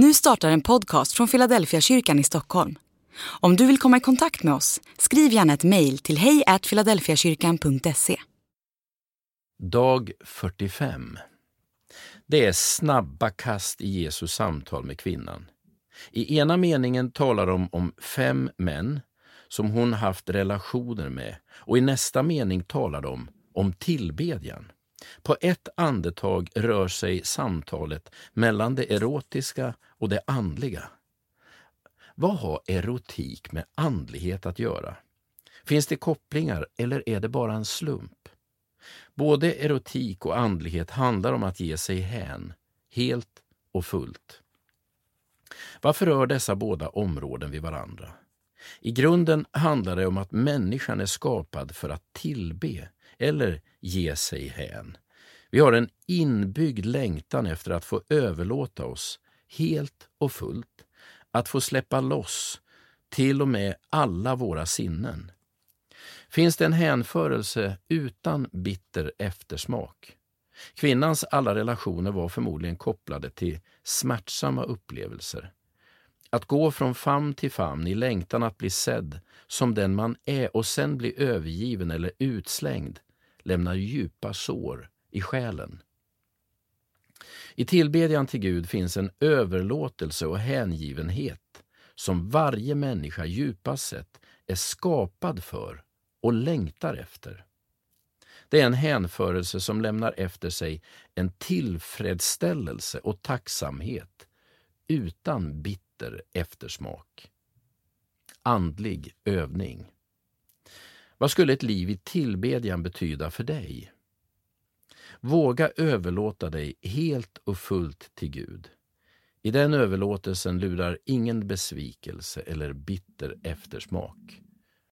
Nu startar en podcast från Philadelphia kyrkan i Stockholm. Om du vill komma i kontakt med oss, skriv gärna ett mejl till hejfiladelfiakyrkan.se. Dag 45. Det är snabba kast i Jesus samtal med kvinnan. I ena meningen talar de om fem män som hon haft relationer med och i nästa mening talar de om tillbedjan. På ett andetag rör sig samtalet mellan det erotiska och det andliga. Vad har erotik med andlighet att göra? Finns det kopplingar eller är det bara en slump? Både erotik och andlighet handlar om att ge sig hän, helt och fullt. Varför rör dessa båda områden vid varandra? I grunden handlar det om att människan är skapad för att tillbe eller ge sig hän. Vi har en inbyggd längtan efter att få överlåta oss helt och fullt, att få släppa loss till och med alla våra sinnen. Finns det en hänförelse utan bitter eftersmak? Kvinnans alla relationer var förmodligen kopplade till smärtsamma upplevelser. Att gå från famn till famn i längtan att bli sedd som den man är och sen bli övergiven eller utslängd lämnar djupa sår i själen. I tillbedjan till Gud finns en överlåtelse och hängivenhet som varje människa djupast sett är skapad för och längtar efter. Det är en hänförelse som lämnar efter sig en tillfredsställelse och tacksamhet utan bitter eftersmak. Andlig övning. Vad skulle ett liv i tillbedjan betyda för dig? Våga överlåta dig helt och fullt till Gud. I den överlåtelsen lurar ingen besvikelse eller bitter eftersmak.